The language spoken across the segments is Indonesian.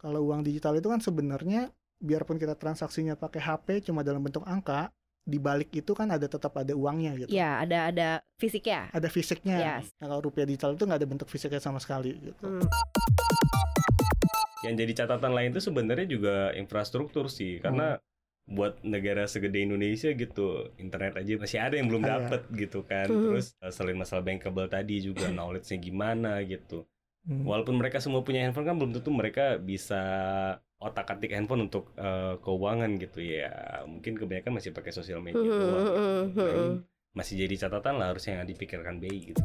Kalau uang digital itu kan sebenarnya biarpun kita transaksinya pakai HP cuma dalam bentuk angka, di balik itu kan ada tetap ada uangnya gitu. Ya, ada ada fisiknya. Ada fisiknya. Yes. Nah, kalau rupiah digital itu nggak ada bentuk fisiknya sama sekali gitu. Hmm. Yang jadi catatan lain itu sebenarnya juga infrastruktur sih, karena buat negara segede Indonesia gitu, internet aja masih ada yang belum Iya. dapet gitu kan. Hmm. Terus eh, selain masalah bankable tadi juga knowledge-nya gimana gitu. Hmm. Walaupun mereka semua punya handphone kan belum tentu mereka bisa otak-atik handphone untuk eh, keuangan gitu ya. Mungkin kebanyakan masih pakai sosial media doang. gitu. Nah, masih jadi catatan lah harusnya yang dipikirkan BI gitu.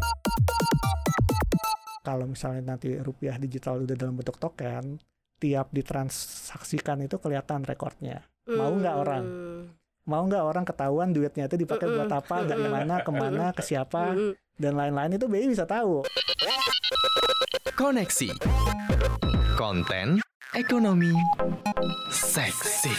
Kalau misalnya nanti rupiah digital udah dalam bentuk token, tiap ditransaksikan itu kelihatan rekornya. Mau nggak orang? Mau nggak orang ketahuan duitnya itu dipakai buat apa, dari mana, ke mana, ke siapa, dan lain-lain itu BI bisa tahu. Koneksi. Konten ekonomi seksi.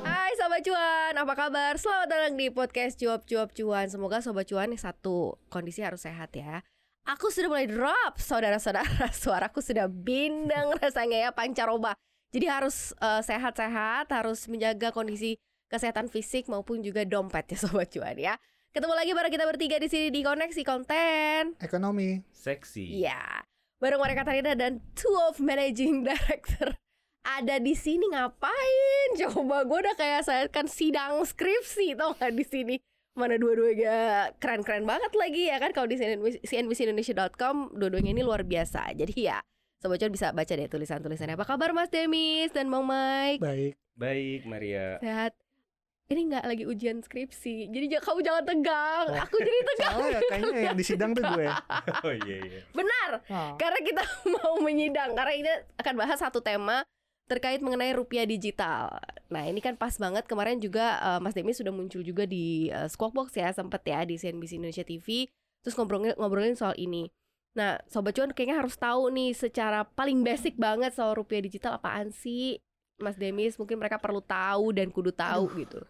Hai Sobat Cuan, apa kabar? Selamat datang di podcast Cuap Cuap Cuan Semoga Sobat Cuan yang satu, kondisi harus sehat ya Aku sudah mulai drop, saudara-saudara Suaraku sudah bindeng rasanya ya, pancaroba Jadi harus eh, sehat-sehat, harus menjaga kondisi kesehatan fisik maupun juga dompet ya Sobat Cuan ya Ketemu lagi bareng kita bertiga di sini di Koneksi Konten Ekonomi. Seksi. Iya, bareng mereka Tarina dan two of managing director ada di sini ngapain? Coba gue udah kayak saya kan sidang skripsi tau gak di sini. Mana dua-duanya keren-keren banget lagi ya kan kalau di cnbcindonesia.com dua-duanya ini luar biasa. Jadi ya Sobat Cuan bisa baca deh tulisan-tulisannya. Apa kabar Mas Demis dan Bang Mike? Baik. Baik, Maria. Sehat. Ini nggak lagi ujian skripsi. Jadi kamu jangan tegang. Oh. Aku jadi tegang. Soalnya kayaknya yang di sidang tuh gue. Oh iya iya. Benar. Karena kita mau menyidang Karena ini akan bahas satu tema Terkait mengenai rupiah digital Nah ini kan pas banget Kemarin juga eh, Mas Demi sudah muncul juga di uh, Squawk Box ya Sempet ya di CNBC Indonesia TV Terus ngobrolin, ngobrolin soal ini Nah Sobat Cuan kayaknya harus tahu nih Secara paling basic banget soal rupiah digital apaan sih Mas Demis mungkin mereka perlu tahu dan kudu tahu gitu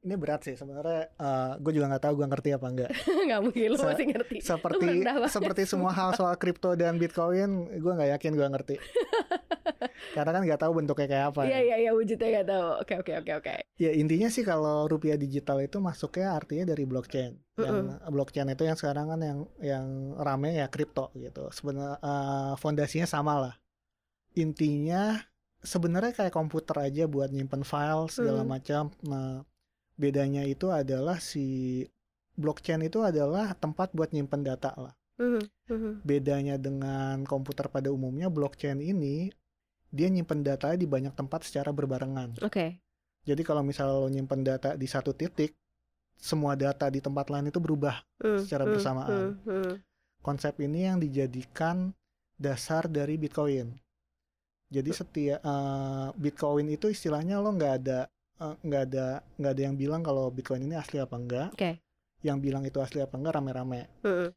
Ini berat sih sebenarnya. eh, gue juga nggak tahu gue ngerti apa enggak. Nggak mungkin lu Se- masih ngerti Seperti seperti semua hal soal kripto dan bitcoin, gue nggak yakin gue ngerti. Karena kan nggak tahu bentuknya kayak apa. Iya ya. iya iya wujudnya nggak tahu Oke oke oke oke Ya intinya sih kalau rupiah digital itu masuknya artinya dari blockchain. Yang blockchain itu yang sekarang kan yang yang rame ya kripto gitu. Sebenarnya eh, fondasinya sama lah. Intinya sebenarnya kayak komputer aja buat nyimpen file segala Hmm. macam. Nah, bedanya itu adalah si blockchain itu adalah tempat buat nyimpen data lah. Mhm, mhm. Bedanya dengan komputer pada umumnya blockchain ini dia nyimpen data di banyak tempat secara berbarengan. Oke Jadi kalau misalnya lo nyimpen data di satu titik, semua data di tempat lain itu berubah. Hmm, secara hmm, bersamaan. hmm. Konsep ini yang dijadikan dasar dari Bitcoin. Jadi setiap eh, Bitcoin itu istilahnya lo nggak ada eh, nggak ada nggak ada yang bilang kalau Bitcoin ini asli apa enggak. Oke. Yang bilang itu asli apa enggak rame-rame. Hmm,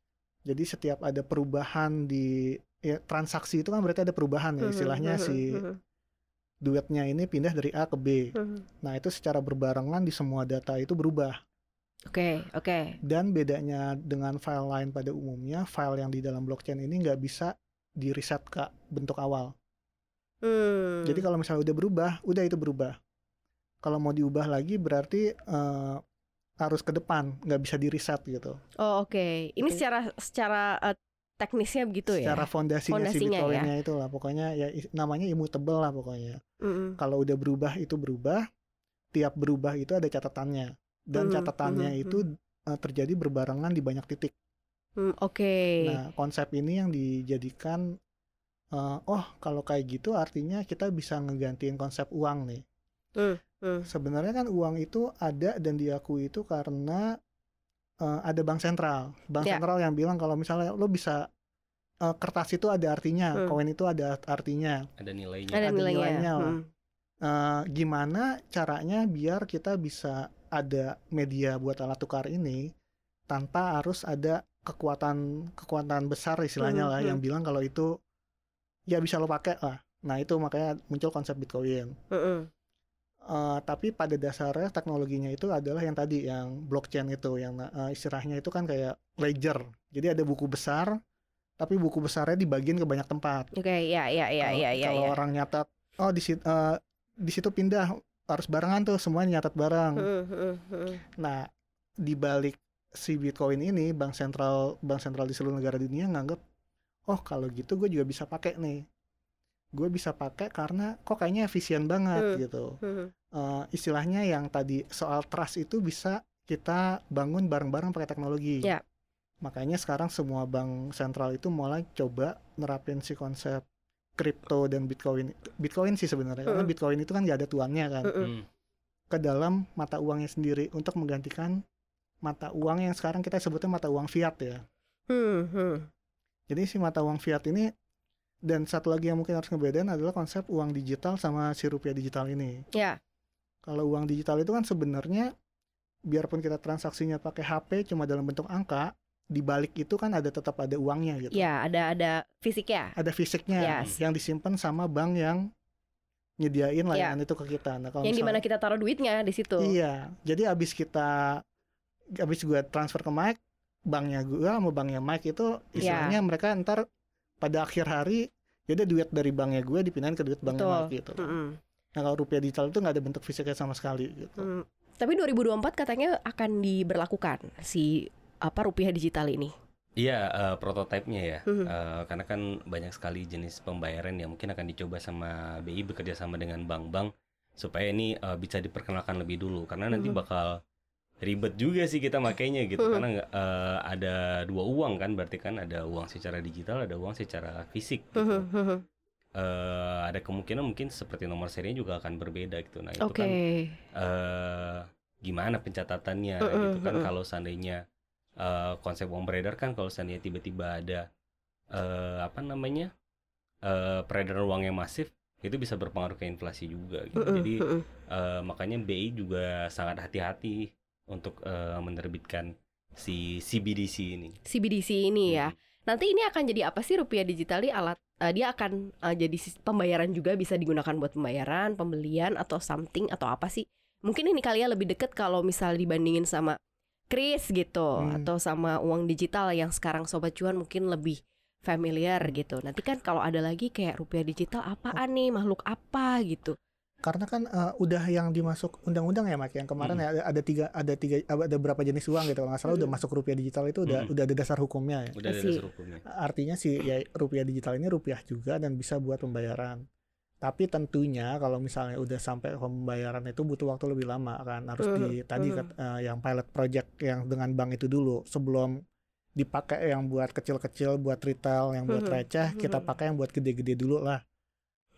Jadi setiap ada perubahan di ya, transaksi itu kan berarti ada perubahan ya istilahnya hmm, si hmm, duitnya ini pindah dari A ke B. hmm. Nah itu secara berbarengan di semua data itu berubah. Oke oke. Dan bedanya dengan file lain pada umumnya, file yang di dalam blockchain ini nggak bisa di reset ke bentuk awal. Hmm. Jadi kalau misalnya udah berubah, udah itu berubah. Kalau mau diubah lagi berarti eh, harus ke depan, nggak bisa di reset gitu. Oh oke. Ini Itu- secara secara eh, teknisnya begitu ya. Secara fondasinya, si Fondasinya ya. Bitcoinnya itu lah, pokoknya ya namanya immutable lah pokoknya. Mm-mm. Kalau udah berubah itu berubah, tiap berubah itu ada catatannya. Dan Mhm, catatannya mhm, itu eh, terjadi berbarengan di banyak titik. Hmm, Oke. Nah, konsep ini yang dijadikan eh, oh, kalau kayak gitu artinya kita bisa ngegantiin konsep uang nih. Hmm, hmm. Sebenarnya kan uang itu ada dan diakui itu karena eh, ada bank sentral. Bank Ya. sentral yang bilang kalau misalnya lo bisa eh, kertas itu ada artinya, Hmm. koin itu ada artinya. Ada nilainya. Ada ada nilainya. Hmm. Eh, gimana caranya biar kita bisa ada media buat alat tukar ini tanpa harus ada kekuatan kekuatan besar istilahnya Hmm, lah hmm. yang bilang kalau itu ya bisa lo pakai lah. Nah itu makanya muncul konsep Bitcoin. Mm-mm. Eh, tapi pada dasarnya teknologinya itu adalah yang tadi yang blockchain itu yang eh, istilahnya itu kan kayak ledger. Jadi ada buku besar tapi buku besarnya dibagiin ke banyak tempat. Oke, ya ya ya Kalau- ya ya. Kalau ya. orang nyatat, oh di situ di situ pindah harus barengan tuh semuanya nyatat bareng. Hmm, hmm, hmm. Nah, di balik si Bitcoin ini, bank sentral bank sentral di seluruh negara dunia nganggap, oh kalau gitu gue juga bisa pakai nih. Gue bisa pakai karena kok kayaknya efisien banget Hmm. gitu. Hmm. Eh, istilahnya yang tadi soal trust itu bisa kita bangun bareng-bareng pakai teknologi. Ya. Makanya sekarang semua bank sentral itu mulai coba nerapin si konsep kripto dan Bitcoin. Bitcoin sih sebenarnya karena Mm-mm. Bitcoin itu kan nggak ada tuannya kan. Hmm. ke dalam mata uangnya sendiri untuk menggantikan mata uang yang sekarang kita sebutnya mata uang fiat ya. Hmm, hmm. Jadi si mata uang fiat ini dan satu lagi yang mungkin harus ngebedain adalah konsep uang digital sama si rupiah digital ini. Ya. Kalau uang digital itu kan sebenarnya biarpun kita transaksinya pakai HP cuma dalam bentuk angka, di balik itu kan ada tetap ada uangnya gitu. Ya, ada ada fisiknya. Ada fisiknya Yes. yang disimpan sama bank yang nyediain layanan itu ke kita. Nah, kalau Yang di mana misalnya- kita taruh duitnya di situ. Iya, jadi abis kita abis gue transfer ke Mike, banknya gue sama banknya Mike itu istilahnya Iya. mereka ntar pada akhir hari jadi duit dari banknya gue dipindahin ke duit banknya Betul. Gitu. Mm-mm. Nah kalau rupiah digital itu nggak ada bentuk fisiknya sama sekali gitu. Hmm. Tapi 2024 katanya akan diberlakukan si apa rupiah digital ini. Iya, eh, prototipenya ya. Mhm. Eh, karena kan banyak sekali jenis pembayaran yang mungkin akan dicoba sama BI bekerja sama dengan bank-bank supaya ini eh, bisa diperkenalkan lebih dulu. Karena nanti Mhm. bakal ribet juga sih kita makainya gitu. Mhm. Karena nggak, eh, ada dua uang kan, berarti kan ada uang secara digital, ada uang secara fisik. Gitu. Hmm, hmm, hmm. Eh, ada kemungkinan mungkin seperti nomor serinya juga akan berbeda gitu. Nah itu Oke. kan eh gimana pencatatannya Mm-mm, gitu kan mm-mm. kalau seandainya eh, konsep uang beredar kan kalau seandainya tiba-tiba ada eh apa namanya eh peredaran uang yang masif itu bisa berpengaruh ke inflasi juga gitu. Jadi eh, makanya BI juga sangat hati-hati untuk eh, menerbitkan si CBDC ini. CBDC ini ya. Hmm. Nanti ini akan jadi apa sih rupiah digital ini alat eh, dia akan eh, jadi pembayaran juga bisa digunakan buat pembayaran, pembelian atau something atau apa sih? Mungkin ini kalian lebih deket kalau misal dibandingin sama Kris gitu Hmm. atau sama uang digital yang sekarang sobat cuan mungkin lebih familiar gitu. Nanti kan kalau ada lagi kayak rupiah digital apaan nih, makhluk apa gitu. Karena kan eh, udah yang dimasuk undang-undang ya Mike yang kemarin Mm. ya ada, ada tiga ada tiga ada berapa jenis uang gitu kalau nggak salah udah Mm. masuk rupiah digital itu udah Mm. udah ada dasar hukumnya ya. Udah ada Si- dasar hukumnya. Artinya sih ya rupiah digital ini rupiah juga dan bisa buat pembayaran. Tapi tentunya kalau misalnya udah sampai pembayaran itu butuh waktu lebih lama kan harus di Mhm, tadi kat- eh, yang pilot project yang dengan bank itu dulu sebelum dipakai yang buat kecil-kecil buat retail yang buat receh kita pakai yang buat gede-gede dulu lah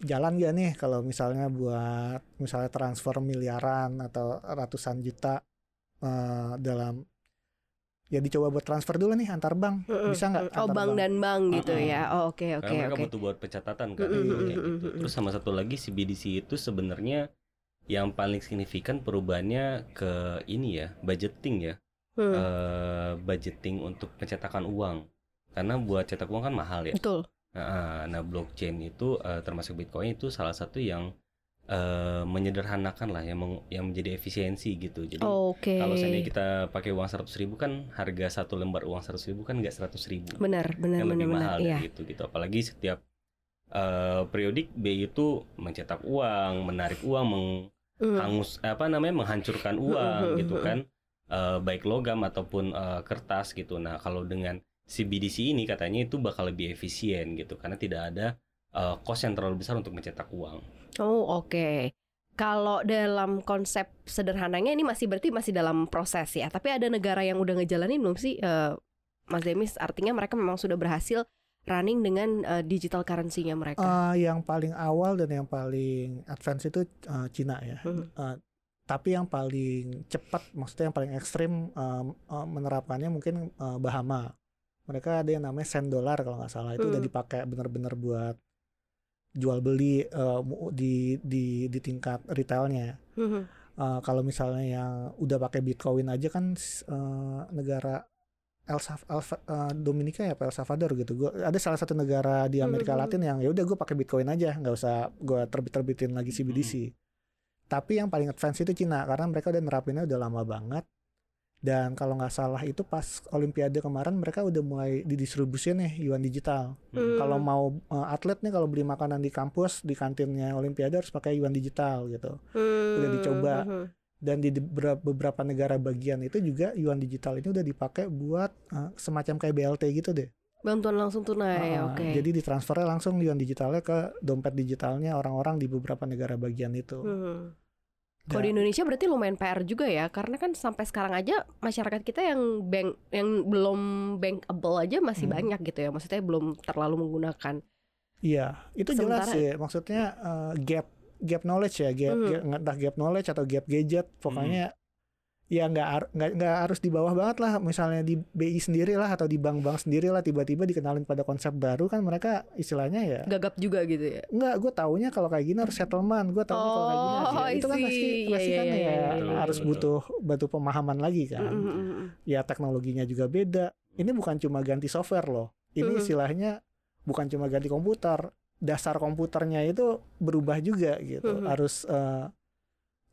jalan gak nih kalau misalnya buat misalnya transfer miliaran atau ratusan juta eh, dalam ya dicoba buat transfer dulu nih antar bank bisa nggak Oh, antar bank dan bank gitu Mm-mm. ya. Oh, oke oke Karena mereka oke. butuh buat pencatatan kan kayak mm-mm, gitu. Terus sama satu lagi CBDC itu sebenarnya yang paling signifikan perubahannya ke ini ya, budgeting ya. Hmm, Eh, budgeting untuk pencetakan uang. Karena buat cetak uang kan mahal ya. Betul. Nah, nah, blockchain itu eh, termasuk Bitcoin itu salah satu yang eh, menyederhanakan lah yang meng- yang menjadi efisiensi gitu. Jadi Oke. kalau seandainya kita pakai uang 100.000 ribu kan harga satu lembar uang 100.000 ribu kan nggak 100.000 ribu Benar, benar, yang benar, lebih benar. mahal Iya. dari itu gitu apalagi setiap eh, periodik BI itu mencetak uang menarik uang Hmm. menghangus apa namanya menghancurkan uang gitu kan Eh, baik logam ataupun eh, kertas gitu nah kalau dengan CBDC ini katanya itu bakal lebih efisien gitu karena tidak ada eh, cost yang terlalu besar untuk mencetak uang Oh, oke. Kalau dalam konsep sederhananya ini masih berarti masih dalam proses ya. Tapi ada negara yang udah ngejalanin belum sih, eh, Mas Demis? Artinya mereka memang sudah berhasil running dengan eh, digital currency-nya mereka. Eh, yang paling awal dan yang paling advance itu eh, Cina ya. Hmm. Eh, tapi yang paling cepat, maksudnya yang paling ekstrim eh, eh, menerapkannya mungkin eh, Bahama. Mereka ada yang namanya sen dollar kalau nggak salah itu udah Hmm. dipakai benar-benar buat jual beli mu- di di di tingkat retailnya. Mhm. Eh, kalau misalnya yang udah pakai Bitcoin aja kan eh, negara El, Fa- eh, Dominika ya El Salvador gitu. Gua ada salah satu negara di Amerika Mhm. Latin yang ya udah gue pakai Bitcoin aja, nggak usah gue terbit-terbitin lagi CBDC. Tapi yang paling advance itu Cina karena mereka udah nerapinnya udah lama banget Dan kalau nggak salah itu pas Olimpiade kemarin mereka udah mulai didistribusin nih yuan digital. Hmm. Kalau mau uh, atlet nih kalau beli makanan di kampus di kantinnya Olimpiade harus pakai yuan digital gitu. Hmm, udah dicoba. hmm, Dan di beberapa, negara bagian itu juga yuan digital ini udah dipakai buat uh, semacam kayak BLT gitu deh. Bantuan langsung tunai, Uh, oke. Jadi ditransfernya langsung yuan digitalnya ke dompet digitalnya orang-orang di beberapa negara bagian itu. Hmm. Kalau di Indonesia berarti lumayan PR juga ya, karena kan sampai sekarang aja masyarakat kita yang bank yang belum bankable aja masih Hmm. banyak gitu ya, maksudnya belum terlalu menggunakan. Iya, itu jelas Sementara- sih. Maksudnya uh, gap gap knowledge ya, gap, Hmm. gap entah gap knowledge atau gap gadget, pokoknya ya nggak nggak nggak harus di bawah banget lah. Misalnya di BI sendiri lah atau di bank-bank sendiri lah tiba-tiba dikenalin pada konsep baru kan mereka istilahnya ya Gagap juga gitu ya. Enggak, gue taunya kalau kayak gini harus settlement. Gue taunya kalau kayak gini harus Oh, ya. itu kan pasti pasti Iya, kan iya, ya iya, iya. harus butuh butuh pemahaman lagi kan. Mm, mm, mm, mm. Ya teknologinya juga beda. Ini bukan cuma ganti software loh. Ini istilahnya bukan cuma ganti komputer. Dasar komputernya itu berubah juga gitu. Mhm. Harus eh,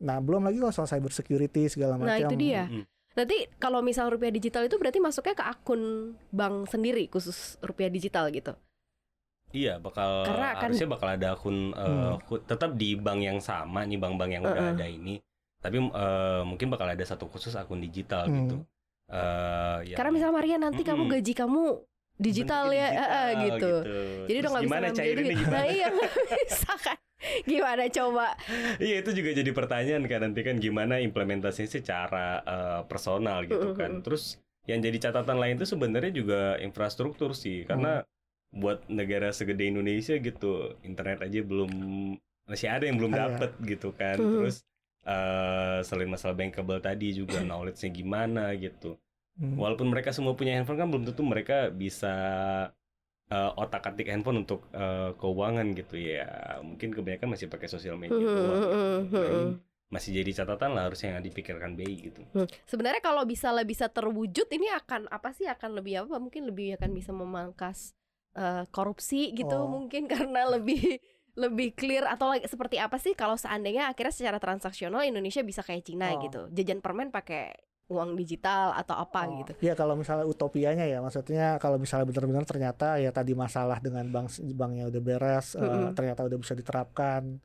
Nah, belum lagi kalau soal cyber security segala macam. Nah, itu dia. Mm-mm. Nanti kalau misal rupiah digital itu berarti masuknya ke akun bank sendiri khusus rupiah digital gitu. Iya, bakal Karena akan- harusnya bakal ada akun eh, Hmm. khu- tetap di bank yang sama nih bank-bank yang udah Uh-uh. ada ini. Tapi eh, mungkin bakal ada satu khusus akun digital Hmm. gitu. Eh, ya. Karena misal Maria nanti kamu Mm-mm. gaji kamu digital Bentuknya ya, eh, eh, digital gitu. Jadi Terus udah nggak bisa gimana ngambil cairinnya gimana? Nah iya bisa kan. Gimana coba? Iya itu juga jadi pertanyaan kan nanti kan gimana implementasinya secara eh, personal gitu kan. Terus yang jadi catatan lain itu sebenarnya juga infrastruktur sih karena Hmm. buat negara segede Indonesia gitu internet aja belum masih ada yang belum dapet gitu kan. Mhm. Terus eh selain masalah bankable tadi juga knowledge-nya gimana gitu. Hmm. Walaupun mereka semua punya handphone kan belum tentu mereka bisa eh, otak-atik handphone untuk eh, keuangan gitu ya. Mungkin kebanyakan masih pakai sosial media Hmm, doang. hmm, hmm, masih jadi catatan lah harusnya yang dipikirkan BI gitu. Hmm. Sebenarnya kalau bisa lah bisa terwujud ini akan apa sih akan lebih apa? Mungkin lebih akan bisa memangkas eh, korupsi gitu Oh. mungkin karena lebih lebih clear atau lagi seperti apa sih kalau seandainya akhirnya secara transaksional Indonesia bisa kayak Cina Oh. gitu. Jajan permen pakai uang digital atau apa Oh, gitu. Ya kalau misalnya utopianya ya, maksudnya kalau misalnya benar-benar ternyata ya tadi masalah dengan bank banknya udah beres, eh, Mm-mm. ternyata udah bisa diterapkan.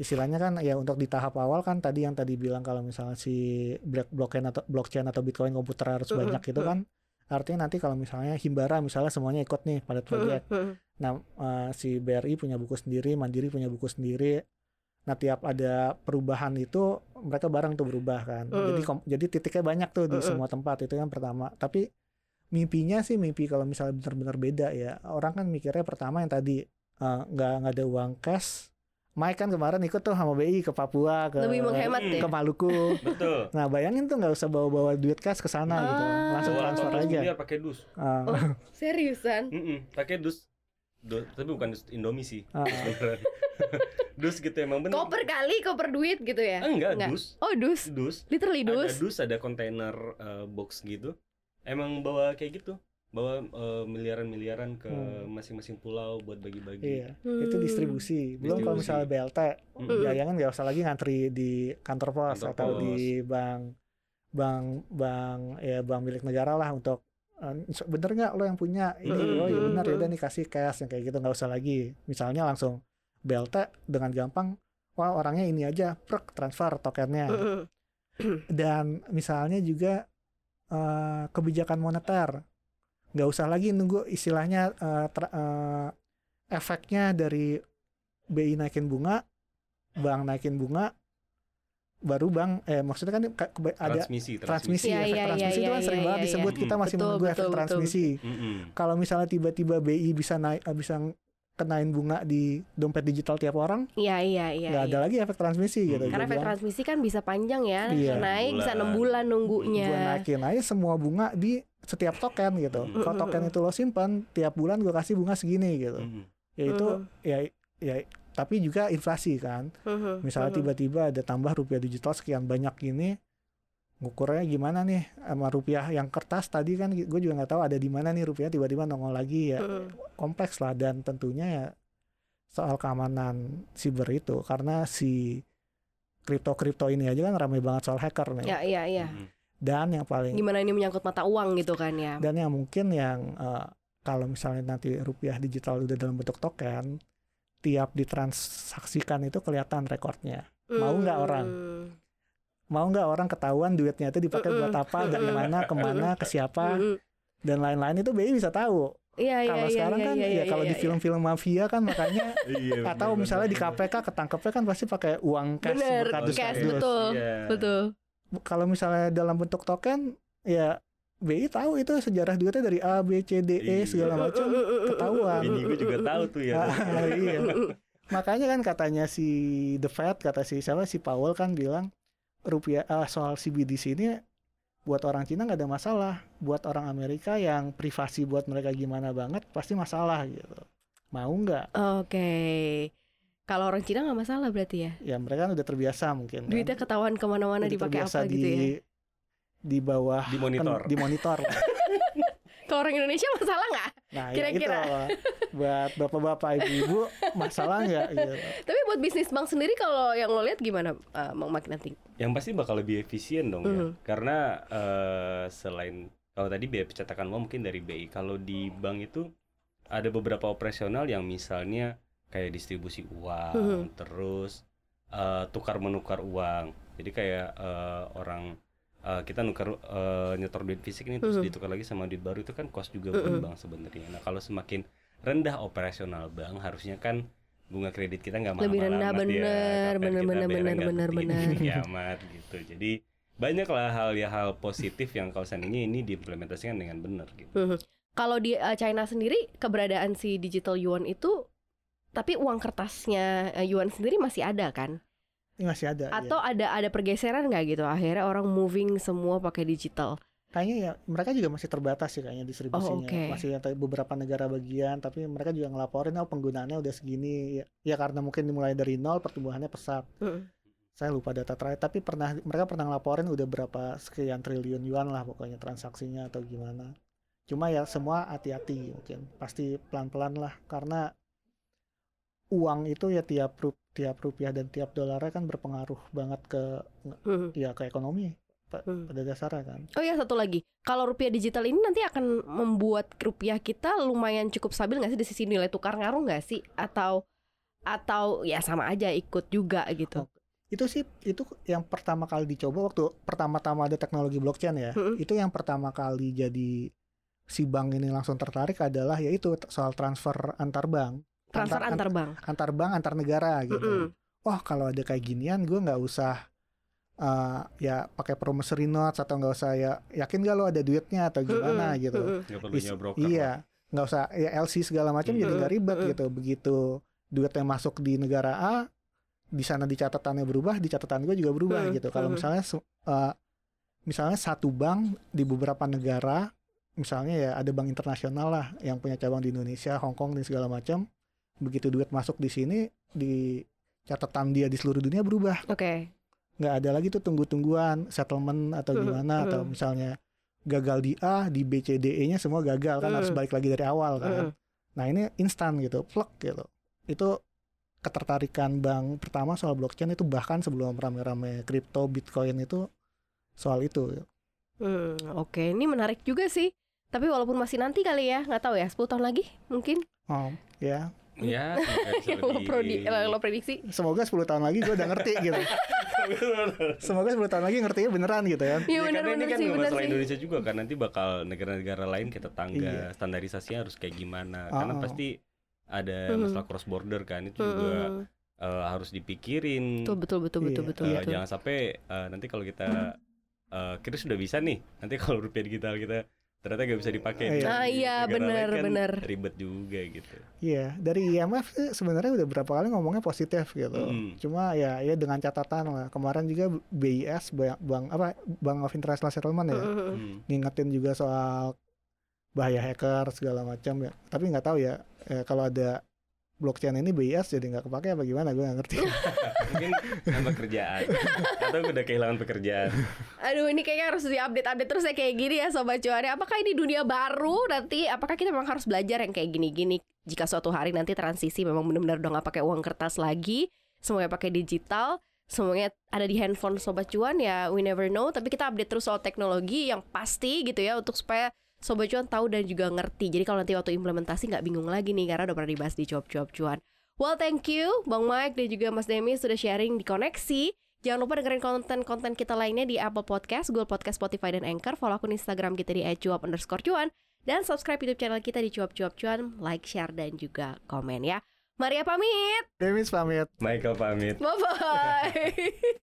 Istilahnya kan ya untuk di tahap awal kan tadi yang tadi bilang kalau misalnya si black blockchain atau blockchain atau bitcoin komputer harus Mm-mm, banyak itu kan artinya nanti kalau misalnya himbara misalnya semuanya ikut nih pada project. Hmm, hmm. Nah, eh, si BRI punya buku sendiri, Mandiri punya buku sendiri. Nah, tiap ada perubahan itu mereka bareng tuh berubah kan. Mm. Jadi kom- jadi titiknya banyak tuh di Mm-mm. semua tempat itu yang pertama. Tapi mimpinya sih mimpi kalau misalnya benar-benar beda ya. Orang kan mikirnya pertama yang tadi eh, nggak nggak ada uang cash. Mike kan kemarin ikut tuh sama BI ke Papua, ke Lebih menghemat Hmm. ya. ke Maluku. Betul. Nah, bayangin tuh nggak usah bawa-bawa duit cash ke sana gitu. Ah. Langsung Bawa transfer aja. miliar pakai dus. Ah, Oh, seriusan? Mm-mm, pakai dus. Du- tapi bukan dus Indomie sih. ah. Dus gitu emang bener. Koper kali, koper duit gitu ya? Enggak, Enggak. dus. Oh, dus. Dus. Literally Ada dus. dus, ada kontainer eh, box gitu. Emang bawa kayak gitu. Bawa eh, miliaran-miliaran ke Hmm. masing-masing pulau buat bagi-bagi. Iya, itu Hmm. distribusi. Belum kalau misalnya BLT, Mm-mm. bayangin nggak usah lagi ngantri di kantor pos Kantor atau pos. di bank, bank, bank ya bank milik negara lah untuk eh, bener nggak lo yang punya ini Mm-mm. oh ya benar ya udah nih kasih cash yang kayak gitu nggak usah lagi. Misalnya langsung BLT dengan gampang, wah orangnya ini aja, prek transfer tokennya. Dan misalnya juga eh, kebijakan moneter, nggak usah lagi nunggu istilahnya eh, tra- eh, efeknya dari BI naikin bunga, bank naikin bunga, baru bank eh maksudnya kan ada Transmisi, transmisi, Iya, efek iya, transmisi iya, itu kan iya, sering iya, banget iya, disebut iya. kita masih Betul, menunggu efek betul, betul. transmisi. Mm-mm. Kalau misalnya tiba-tiba BI bisa naik bisa kenain bunga di dompet digital tiap orang, Iya, iya, iya. nggak ada iya. lagi efek transmisi gitu. Hmm. Karena Gua efek bilang, transmisi kan bisa panjang ya. Iya. Naik bisa enam Bulan. bulan nunggunya. gue naikin aja semua bunga di setiap token gitu. Mm. Kalau token itu lo simpan tiap bulan gue kasih bunga segini gitu. Mm-mm. Ya itu Mhm. ya ya tapi juga inflasi kan. Mhm, Misalnya mhm. tiba-tiba ada tambah rupiah digital sekian banyak gini ngukurnya gimana nih sama rupiah yang kertas tadi kan gue juga nggak tahu ada di mana nih rupiah tiba-tiba nongol lagi ya Mhm. kompleks lah dan tentunya ya soal keamanan siber itu karena si kripto kripto ini aja kan ramai banget soal hacker nih Ya, iya, iya. Dan yang paling Gimana ini menyangkut mata uang gitu kan ya? dan yang mungkin yang eh, kalau misalnya nanti rupiah digital udah dalam bentuk token tiap ditransaksikan itu kelihatan rekornya mau nggak orang? Mau nggak orang ketahuan duitnya itu dipakai Mm-mm. buat apa dari mana ke mana ke siapa Mm-mm. dan lain-lain itu BI bisa tahu Iya, iya, kalau iya, sekarang iya, kan iya, ya iya, kalau di iya. film-film mafia kan makanya Iya, atau misalnya di KPK ketangkepnya kan pasti pakai uang cash Bener, berdus cash kardus. betul, Iya. betul. kalau misalnya dalam bentuk token ya BI tahu itu sejarah duitnya dari A B C D E Iya. segala macam ketahuan Bini gue juga tahu tuh ya. Ah, iya. makanya kan katanya si The Fed kata si siapa si Powell kan bilang rupiah ah, soal CBDC ini buat orang Cina nggak ada masalah buat orang Amerika yang privasi buat mereka gimana banget pasti masalah gitu mau nggak Oke. Kalau orang Cina nggak masalah berarti ya? ya mereka kan udah terbiasa mungkin kan. Duitnya ketahuan ke mana-mana dipakai apa gitu ya? di di bawah Di monitor. kan, di monitor. Kalau orang Indonesia masalah nggak? nah ya Kira-kira. itu buat bapak-bapak ibu-ibu masalah nggak gitu Tapi buat bisnis bank sendiri kalau yang lo lihat gimana, uh, Bang Magnanti? Yang pasti bakal lebih efisien dong ya. Mhm. Karena eh, selain kalau tadi biaya percetakan uang mungkin dari BI, kalau di bank itu ada beberapa operasional yang misalnya kayak distribusi uang, Mhm. terus eh, tukar menukar uang. Jadi kayak eh, orang eh, kita nukar eh, nyetor duit fisik ini terus Mhm. ditukar lagi sama duit baru itu kan cost juga buat Mhm. bank sebenarnya. Nah kalau semakin rendah operasional bank harusnya kan bunga kredit kita nggak Lebih mahal-mahal rendah, amat ya. bener, KPR bener, bener, bener, bener, tinggi-tinggi bener. amat gitu. Jadi banyaklah hal ya hal positif yang kalau seandainya ini diimplementasikan dengan benar gitu. Mhm. Kalau di uh, China sendiri keberadaan si digital yuan itu, tapi uang kertasnya uh, yuan sendiri masih ada kan? ini masih ada ya. Atau ada ada pergeseran nggak gitu? Akhirnya orang moving semua pakai digital. Kayaknya ya mereka juga masih terbatas sih kayaknya distribusinya Oh, oke. masih beberapa negara bagian tapi mereka juga ngelaporin oh penggunaannya udah segini ya, ya karena mungkin dimulai dari nol pertumbuhannya pesat Mhm. saya lupa data terakhir tapi pernah mereka pernah ngelaporin udah berapa sekian triliun yuan lah pokoknya transaksinya atau gimana cuma ya semua hati-hati mungkin pasti pelan-pelan lah karena uang itu ya tiap ru- tiap rupiah dan tiap dolarnya kan berpengaruh banget ke Mhm. ya ke ekonomi Hmm. pada dasarnya kan Oh ya satu lagi, kalau rupiah digital ini nanti akan membuat rupiah kita lumayan cukup stabil nggak sih di sisi nilai tukar ngaruh nggak sih? Atau atau ya sama aja ikut juga gitu? Oh, itu sih itu yang pertama kali dicoba waktu pertama-tama ada teknologi blockchain ya Mm-mm. itu yang pertama kali jadi si bank ini langsung tertarik adalah yaitu soal transfer antar bank Transfer antar bank. antar bank antar negara gitu Mm-mm. wah kalau ada kayak ginian gue nggak usah eh, ya pakai promissory notes atau nggak usah ya yakin gak lo ada duitnya atau gimana gitu? perlu Is- broker. iya nggak usah ya LC segala macam jadi nggak ribet gitu. Begitu duitnya masuk di negara A di sana di catatannya berubah di catatan gue juga berubah gitu. Kalau misalnya eh, misalnya satu bank di beberapa negara misalnya ya ada bank internasional lah yang punya cabang di Indonesia Hong Kong dan segala macam begitu duit masuk di sini di catatan dia di seluruh dunia berubah. Oke. Nggak ada lagi tuh tunggu-tungguan settlement atau Hmm, gimana atau hmm. misalnya gagal di A di B C D E nya semua gagal kan Hmm. harus balik lagi dari awal kan nah ini instan gitu plek gitu itu ketertarikan bank pertama soal blockchain itu bahkan sebelum rame-rame kripto bitcoin itu soal itu Hmm, Oke, ini menarik juga sih. Tapi walaupun masih nanti kali ya, nggak tahu ya, 10 tahun lagi mungkin. oh ya Ya, lo, prodi- eh, lo prediksi. semoga 10 tahun lagi gue udah ngerti gitu semoga 10 tahun lagi ngertinya beneran gitu kan Iya Ya, karena ini benar-benar kan sih, benar masalah sih. Indonesia juga kan nanti bakal negara-negara lain kita tangga Iya. standarisasinya harus kayak gimana Ah, karena ah. pasti ada Mhm. masalah cross border kan itu juga Hmm, eh, harus dipikirin Betul betul betul betul Iya. betul. Eh, betul. jangan sampai eh, nanti kalau kita eh, kita sudah bisa nih nanti kalau rupiah digital kita ternyata nggak bisa dipakai Iya. Ah, iya, lain bener, kan bener. ribet juga gitu Iya, dari IMF sih sebenarnya udah berapa kali ngomongnya positif gitu. Mm. Cuma ya ya dengan catatan lah. Kemarin juga BIS bank, apa Bank of International Settlement ya Hmm. ngingetin juga soal bahaya hacker segala macam ya. Tapi nggak tahu ya, eh, kalau ada blockchain ini BIS jadi nggak kepake apa gimana? Gue nggak ngerti. mungkin nambah kerjaan. Atau udah kehilangan pekerjaan. Aduh ini kayaknya harus diupdate-update terus ya kayak gini ya Sobat Cuannya Apakah ini dunia baru nanti? Apakah kita memang harus belajar yang kayak gini-gini? Jika suatu hari nanti transisi memang benar-benar udah nggak pakai uang kertas lagi Semuanya pakai digital semuanya ada di handphone sobat cuan ya we never know. Tapi kita update terus soal teknologi yang pasti gitu ya untuk supaya sobat cuan tahu dan juga ngerti jadi kalau nanti waktu implementasi nggak bingung lagi nih karena udah pernah dibahas di cuap-cuap cuan well thank you bang Mike dan juga Mas Demi sudah sharing di koneksi Jangan lupa dengerin konten-konten kita lainnya di Apple Podcast, Google Podcast, Spotify, dan Anchor. Follow akun Instagram kita di @cuap underscore cuan. Dan subscribe YouTube channel kita di Cuap Cuap Cuan. Like, share, dan juga komen ya. Maria pamit. Demis pamit. Michael pamit. Bye-bye.